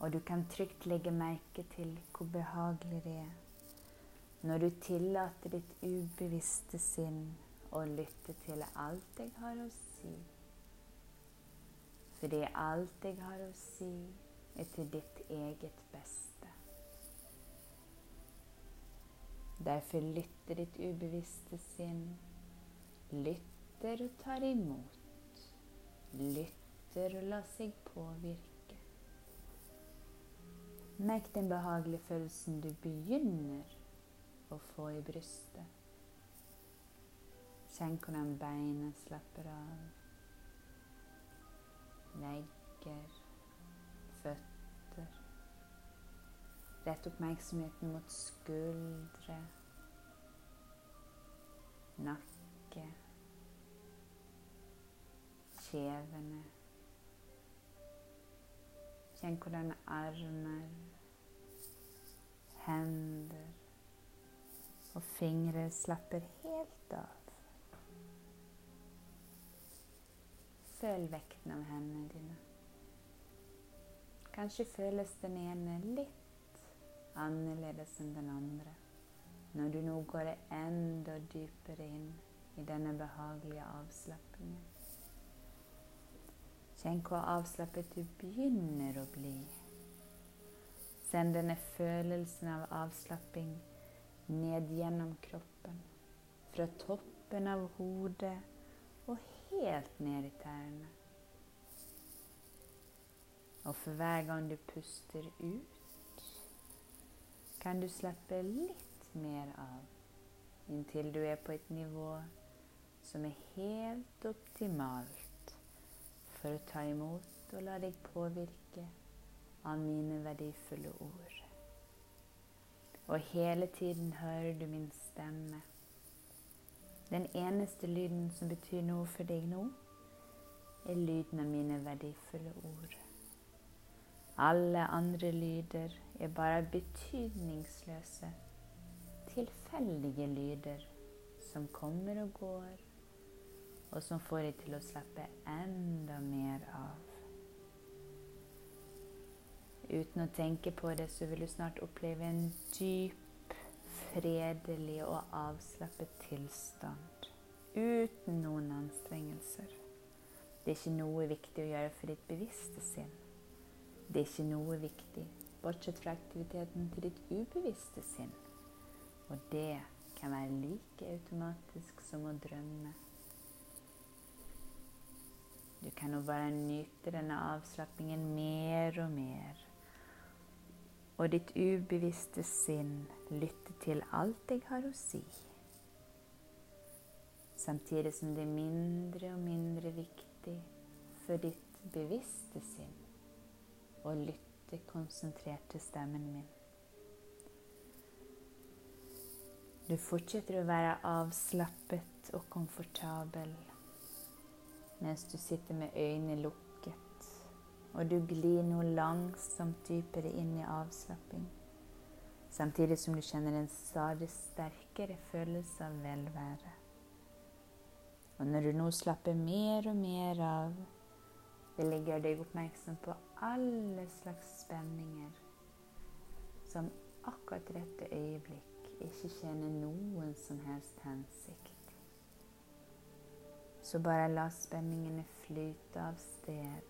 Og du kan trygt legge merke til hvor behagelig det er når du tillater ditt ubevisste sinn å lytte til alt jeg har å si. Fordi alt jeg har å si, er til ditt eget beste. Derfor lytter ditt ubevisste sinn. Lytter og tar imot. Lytter og lar seg påvirke. Merk den behagelige følelsen du begynner å få i brystet. Kjenn hvordan beina slapper av. Legger, føtter. Rett oppmerksomheten mot skuldre, nakke, kjevene. Kjenn hvordan armer, hender og fingre slapper helt av. Føl vekten av hendene dine. Kanskje føles den ene litt annerledes enn den andre når du nå går enda dypere inn i denne behagelige avslappingen. Kjenn hvor avslappet du begynner å bli. Send denne følelsen av avslapping ned gjennom kroppen. Fra toppen av hodet og helt ned i tærne. Og for hver gang du puster ut, kan du slappe litt mer av inntil du er på et nivå som er helt optimalt for å ta imot og la deg påvirke av mine verdifulle ord. Og hele tiden hører du min stemme. Den eneste lyden som betyr noe for deg nå, er lyden av mine verdifulle ord. Alle andre lyder er bare betydningsløse, tilfeldige lyder som kommer og går og som får deg til å slappe enda mer av. Uten å tenke på det, så vil du snart oppleve en dyp, fredelig og avslappet tilstand. Uten noen anstrengelser. Det er ikke noe viktig å gjøre for ditt bevisste sinn. Det er ikke noe viktig, bortsett fra aktiviteten til ditt ubevisste sinn. Og det kan være like automatisk som å drømme. Du kan nå bare nyte denne avslappingen mer og mer. Og ditt ubevisste sinn lytte til alt jeg har å si. Samtidig som det er mindre og mindre viktig for ditt bevisste sinn å lytte konsentrert til stemmen min. Du fortsetter å være avslappet og komfortabel mens du sitter med øynene lukket, og du glir nå langsomt dypere inn i avslapping, samtidig som du kjenner en stadig sterkere følelse av velvære. Og når du nå slapper mer og mer av, vil jeg gjøre deg oppmerksom på alle slags spenninger som akkurat i dette øyeblikk ikke tjener noen som helst hensikt. Så bare la spenningene flyte av sted,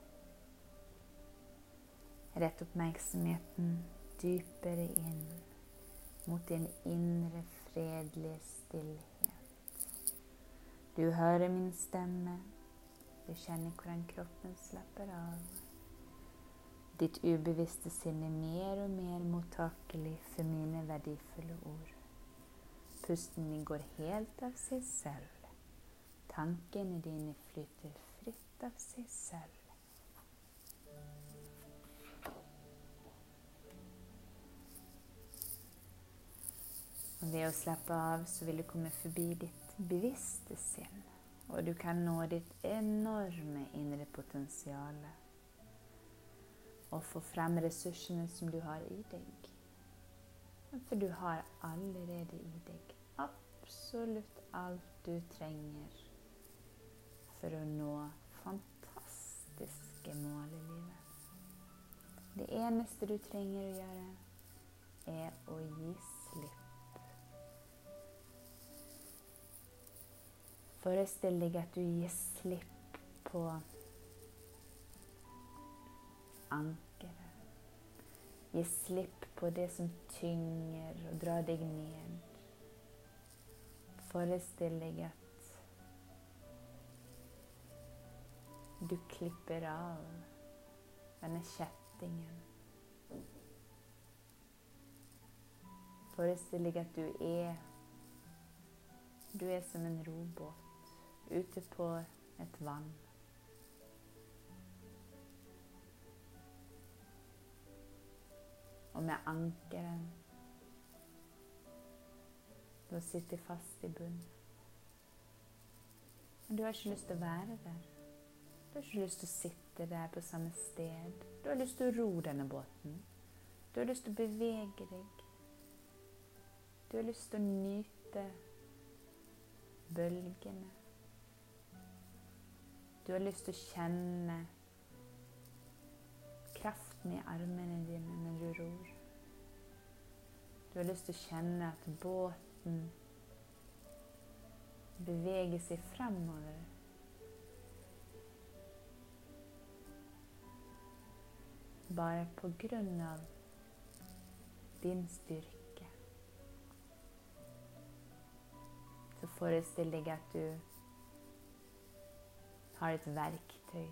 Rett oppmerksomheten dypere inn mot din indre fredelige stillhet. Du hører min stemme. Du kjenner hvordan kroppen slapper av. Ditt ubevisste sinn er mer og mer mottakelig for mine verdifulle ord. Pusten din går helt av seg selv. Tankene dine flyter fritt av seg selv. Ved å slappe av så vil du komme forbi ditt bevisste sinn. Og du kan nå ditt enorme indre potensial. Og få frem ressursene som du har i deg. For du har allerede i deg absolutt alt du trenger for å nå fantastiske mål i livet. Det eneste du trenger å gjøre, er å gi slipp. Forestill deg at du gir slipp på ankeret. Gi slipp på det som tynger og drar deg ned. Forestill deg at du klipper av denne kjettingen. Forestill deg at du er Du er som en robåt ute på et vann. Og med ankeren Du sitter fast i bunnen. Men du har ikke lyst til å være der. Du har ikke lyst til å sitte der på samme sted. Du har lyst til å ro denne båten. Du har lyst til å bevege deg. Du har lyst til å nyte bølgene. Du har lyst til å kjenne kraften i armene dine når du ror. Du har lyst til å kjenne at båten beveger seg fremover. Bare på grunn av din styrke. Så forestill deg at du har et verktøy.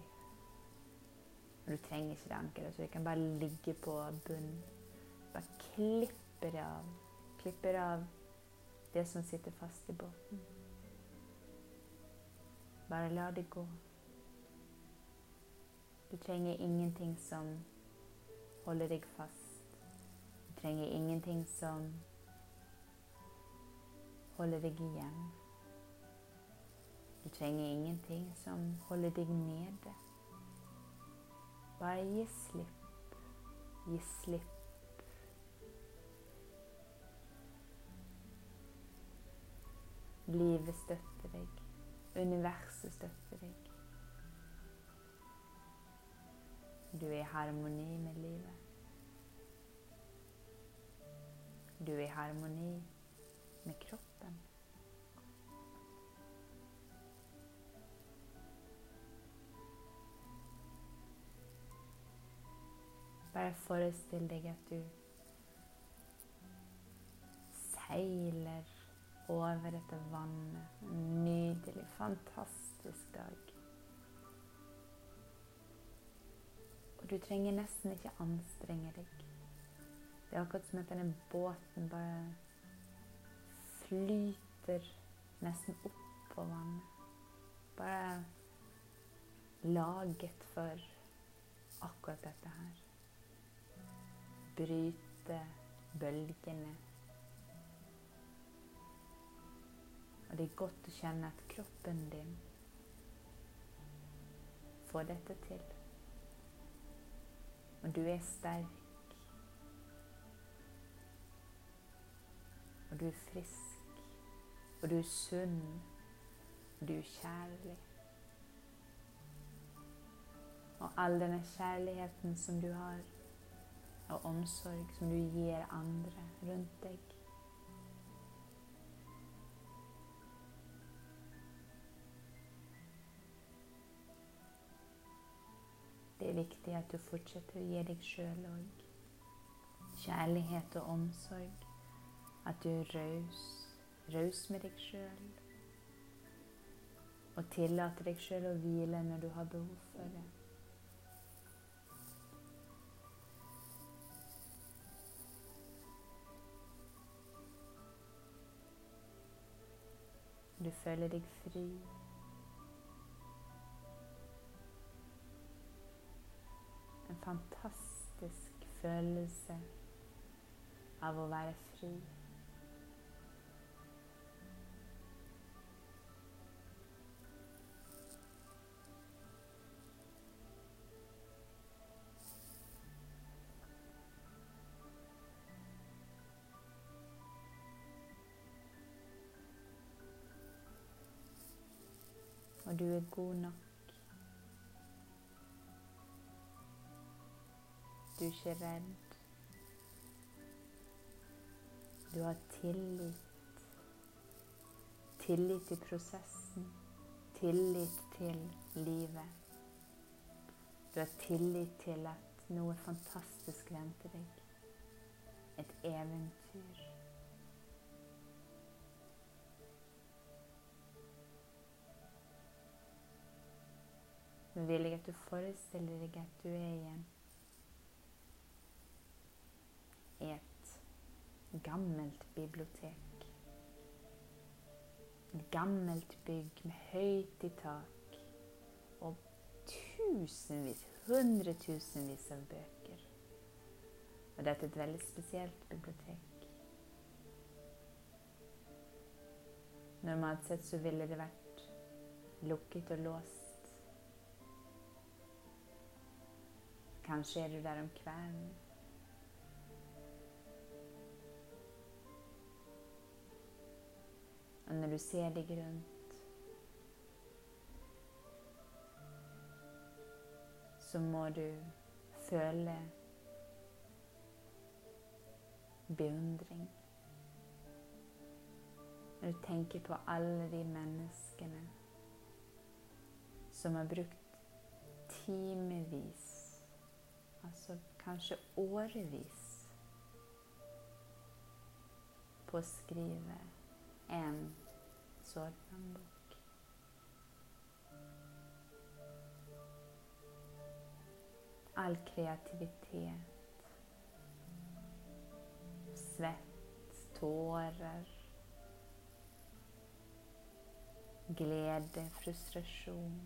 Du trenger ikke det ankeret, så du kan bare ligge på bunnen. Bare klipper av. Klipper av det som sitter fast i båten. Bare la det gå. Du trenger ingenting som holder deg fast. Du trenger ingenting som holder deg igjen. Trenger ingenting som holder deg nede. Bare gi slipp. Gi slipp. Livet støtter deg. Universet støtter deg. Du er i harmoni med livet. Du er i harmoni med kroppen. Bare forestill deg at du seiler over dette vannet. En nydelig, fantastisk dag. Og du trenger nesten ikke anstrenge deg. Det er akkurat som at denne båten bare flyter nesten opp på vannet. Bare laget for akkurat dette her bryte bølgene. Og det er godt å kjenne at kroppen din får dette til. Og du er sterk. Og du er frisk. Og du er sunn. Og du er kjærlig. Og all denne kjærligheten som du har og omsorg som du gir andre rundt deg. Det er viktig at du fortsetter å gi deg sjøl òg kjærlighet og omsorg. At du er raus, raus med deg sjøl. Og tillater deg sjøl å hvile når du har behov for det. Du føler deg fri. En fantastisk følelse av å være fri. Du er god nok. Du er ikke redd. Du har tillit. Tillit til prosessen. Tillit til livet. Du har tillit til at noe fantastisk venter deg. Et eventyr. Nå vil jeg at du forestiller deg at du er igjen i et gammelt bibliotek. Et gammelt bygg med høyt i tak og tusenvis, hundretusenvis av bøker. Og dette er et veldig spesielt bibliotek. Normalt sett så ville det vært lukket og låst. Kanskje er du der om kvelden. Og når du ser deg rundt, så må du føle beundring. Når du tenker på alle de menneskene som har brukt timevis, altså kanskje årevis, på å skrive en sårbarnbok. All kreativitet, svett, tårer, glede, frustrasjon,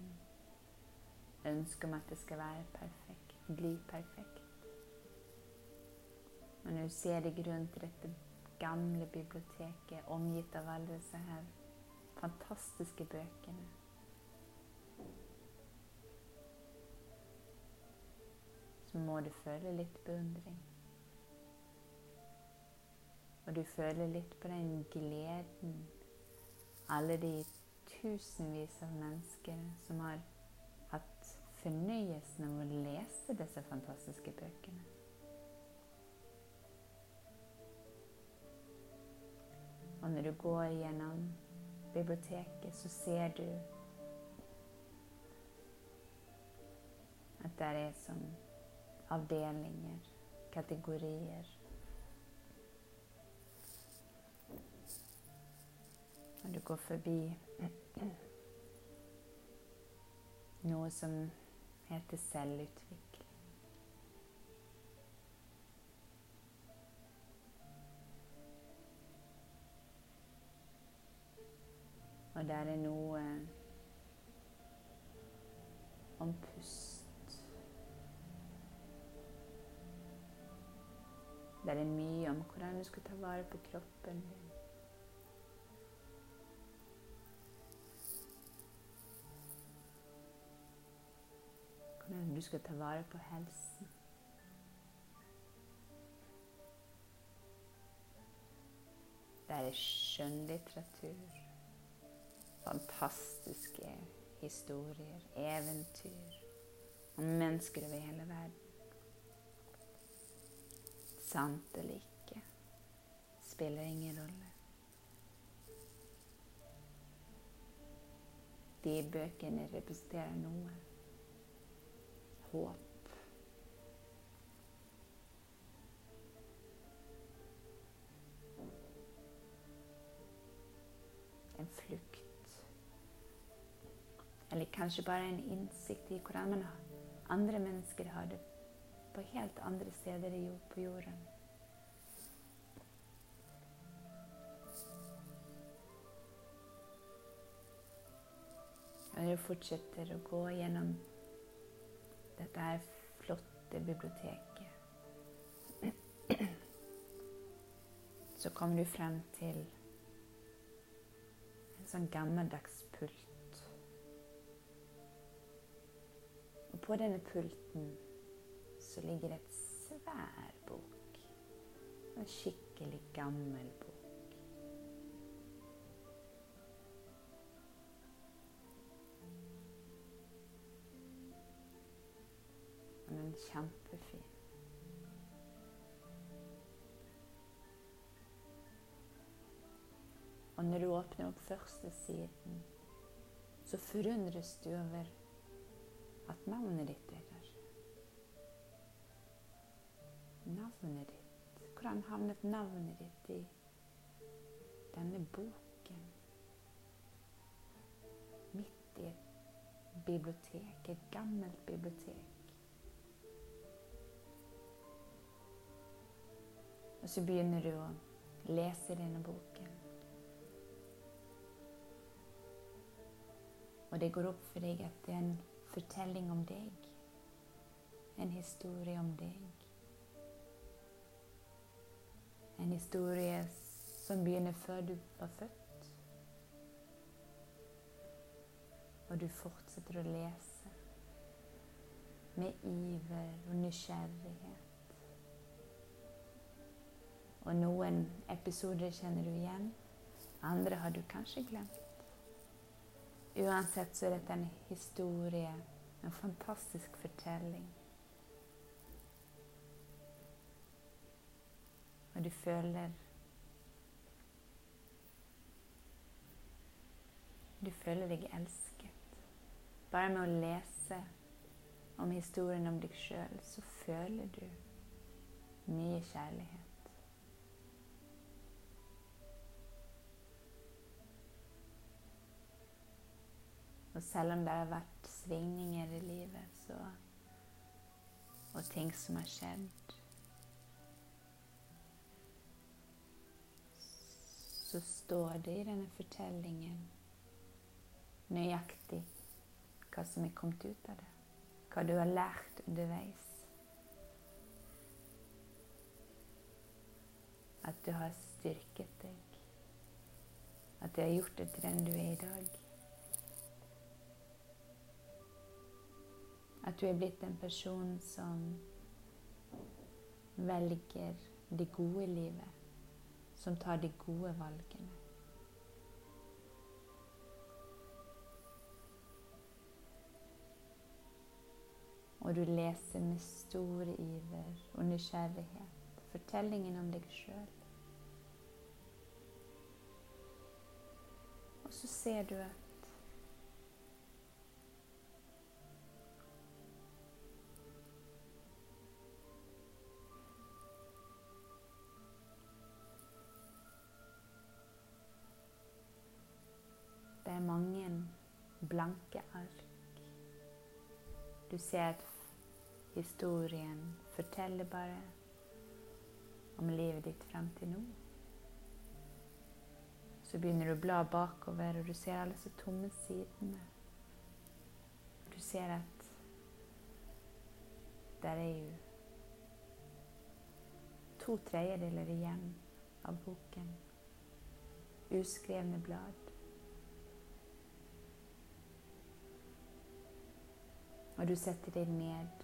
ønske om at det skal være perfekt, bli perfekt. Men når du ser deg rundt dette gamle biblioteket omgitt av alle disse her fantastiske bøkene. Så må du føle litt beundring. Og du føler litt på den gleden alle de tusenvis av mennesker som har fornøyelsen av å lese disse fantastiske bøkene. Og når du går gjennom biblioteket, så ser du at det er som avdelinger, kategorier. Og du går forbi noe som heter selvutvikling. Og der er noe om pust. Der er mye om hvordan du skal ta vare på kroppen din. Skal ta vare på helsen. Det er skjønnlitteratur fantastiske historier, eventyr om mennesker over hele verden. Sant eller ikke spiller ingen rolle. De bøkene representerer noe håp. En flukt. Eller kanskje bare en innsikt i hvordan man, andre mennesker har det på helt andre steder på jorden. Og du fortsetter å gå gjennom dette her flotte biblioteket. Så kommer du frem til en sånn gammeldags pult. Og på denne pulten så ligger det et svær bok. En skikkelig gammel bok. Kjempefin. Og når du åpner opp første siden, så forundres du over at navnet ditt er der. Navnet ditt. Hvordan havnet navnet ditt i denne boken? Midt i et bibliotek, et gammelt bibliotek. Og så begynner du å lese denne boken. Og det går opp for deg at det er en fortelling om deg. En historie om deg. En historie som begynner før du var født. Og du fortsetter å lese med iver og nysgjerrighet. Og noen episoder kjenner du igjen, andre har du kanskje glemt. Uansett så er dette en historie, en fantastisk fortelling. Og du føler Du føler deg elsket. Bare med å lese om historien om deg sjøl, så føler du mye kjærlighet. Og selv om det har vært svingninger i livet så, og ting som har skjedd Så står det i denne fortellingen nøyaktig hva som er kommet ut av det. Hva du har lært underveis. At du har styrket deg. At du har gjort deg til den du er i dag. At du er blitt en person som velger det gode livet. Som tar de gode valgene. Og du leser med stor iver og nysgjerrighet fortellingen om deg sjøl. Og så ser du at blanke ark. Du ser historien forteller bare om livet ditt frem til nå. Så begynner du å bla bakover, og du ser alle disse tomme sidene. Du ser at der er jo to tredjedeler igjen av boken. Uskrevne blad. Og du setter deg ned,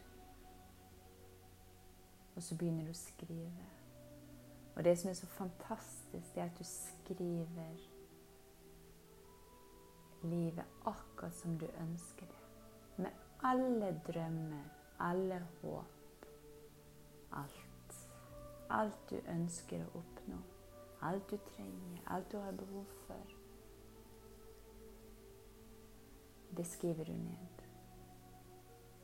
og så begynner du å skrive. Og det som er så fantastisk, det er at du skriver livet akkurat som du ønsker det. Med alle drømmer, alle håp. Alt. Alt du ønsker å oppnå. Alt du trenger, alt du har behov for. Det skriver du ned.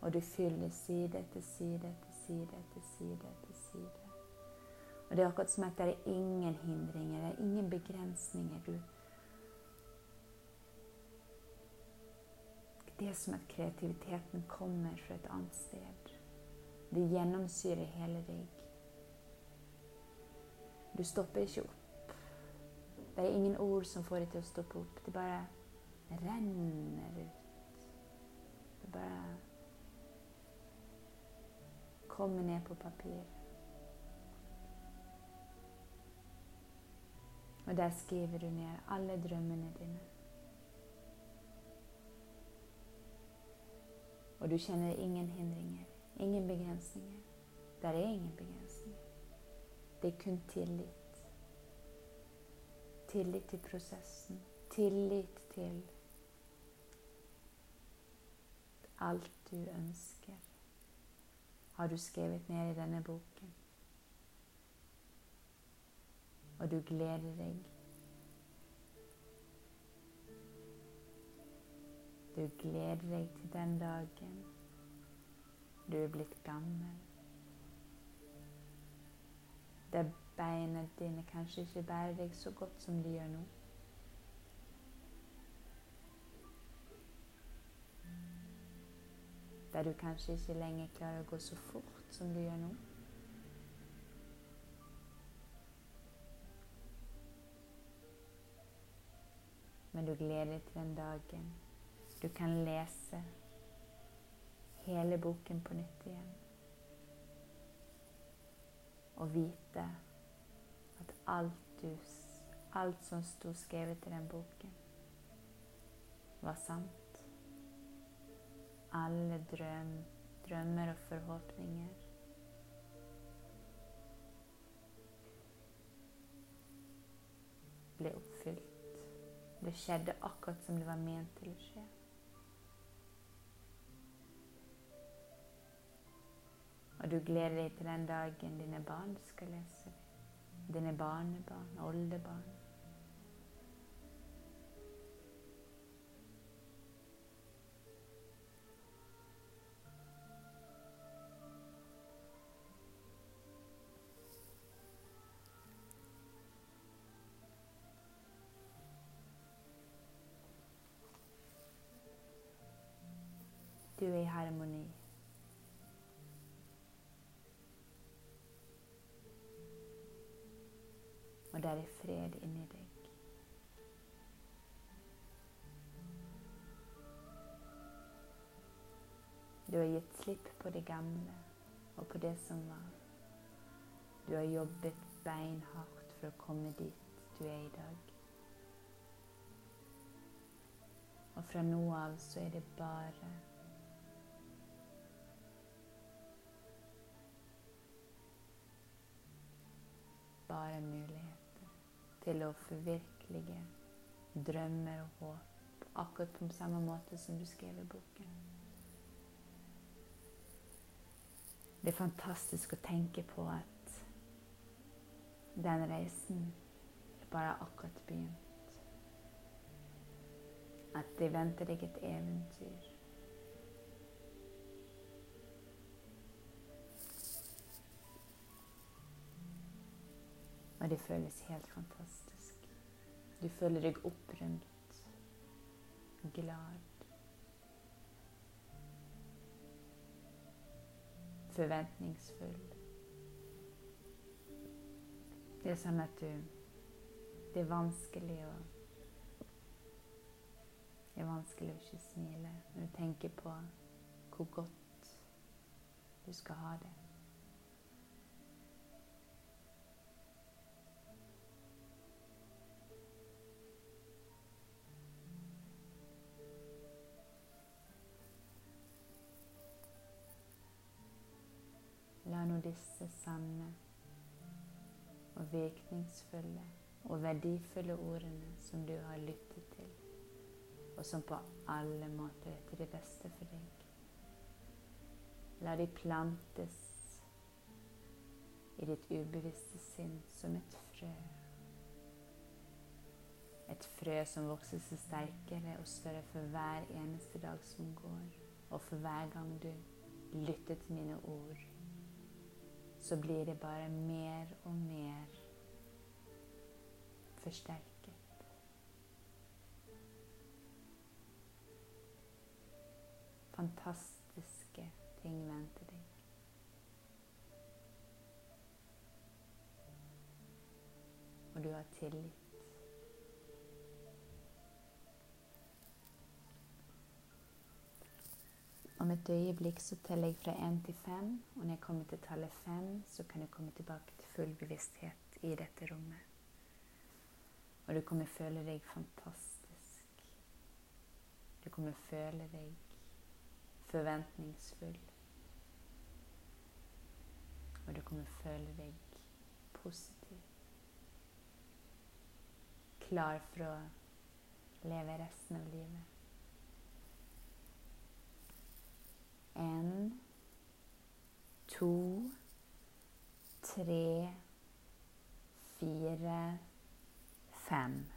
Og du fyller side etter side etter side etter side etter side. Og det er akkurat som at det er ingen hindringer, det er ingen begrensninger. Du Det er som at kreativiteten kommer fra et annet sted. Det gjennomsyrer hele deg. Du stopper ikke opp. Det er ingen ord som får deg til å stoppe opp. Det bare renner ut. Kommer ned på papir. Og der skriver du ned alle drømmene dine. Og du kjenner ingen hindringer, ingen begrensninger. Der er ingen begrensninger. Det er kun tillit. Tillit til prosessen. Tillit til alt du ønsker. Har du skrevet ned i denne boken? Og du gleder deg. Du gleder deg til den dagen du er blitt gammel. Der beina dine kanskje ikke bærer deg så godt som de gjør nå. Der du kanskje ikke lenger klarer å gå så fort som du gjør nå. Men du gleder deg til den dagen du kan lese hele boken på nytt igjen. Og vite at alt, du, alt som sto skrevet i den boken, var sant alle drøm, drømmer og forhåpninger. ble oppfylt. Det skjedde akkurat som det var ment til å skje. Og du gleder deg til den dagen dine barn skal lese det. Dine barnebarn, oldebarn. Harmoni. Og der er fred inni deg. Du har gitt slipp på det gamle og på det som var. Du har jobbet beinhardt for å komme dit du er i dag. Og fra nå av så er det bare bare muligheter til å forvirkelige drømmer og håp, akkurat på samme måte som du skrev i boken. Det er fantastisk å tenke på at den reisen bare akkurat begynt. At det venter deg et eventyr. Og det føles helt fantastisk. Du føler deg opprømt, glad. Forventningsfull. Det er sånn at du Det er vanskelig å Det er vanskelig å ikke smile når du tenker på hvor godt du skal ha det. Nå disse sanne og virkningsfulle og verdifulle ordene som du har lyttet til, og som på alle måter er til det beste for deg, la de plantes i ditt ubevisste sinn som et frø. Et frø som vokser seg sterkere og større for hver eneste dag som går, og for hver gang du lytter til mine ord så blir det bare mer og mer forsterket. fantastiske ting venter deg. Og du har tillit. Om et øyeblikk så teller jeg fra én til fem, og når jeg kommer til tallet fem, så kan du komme tilbake til full bevissthet i dette rommet. Og du kommer føle deg fantastisk. Du kommer føle deg forventningsfull. Og du kommer føle deg positiv. Klar for å leve resten av livet. En, to, tre, fire, fem.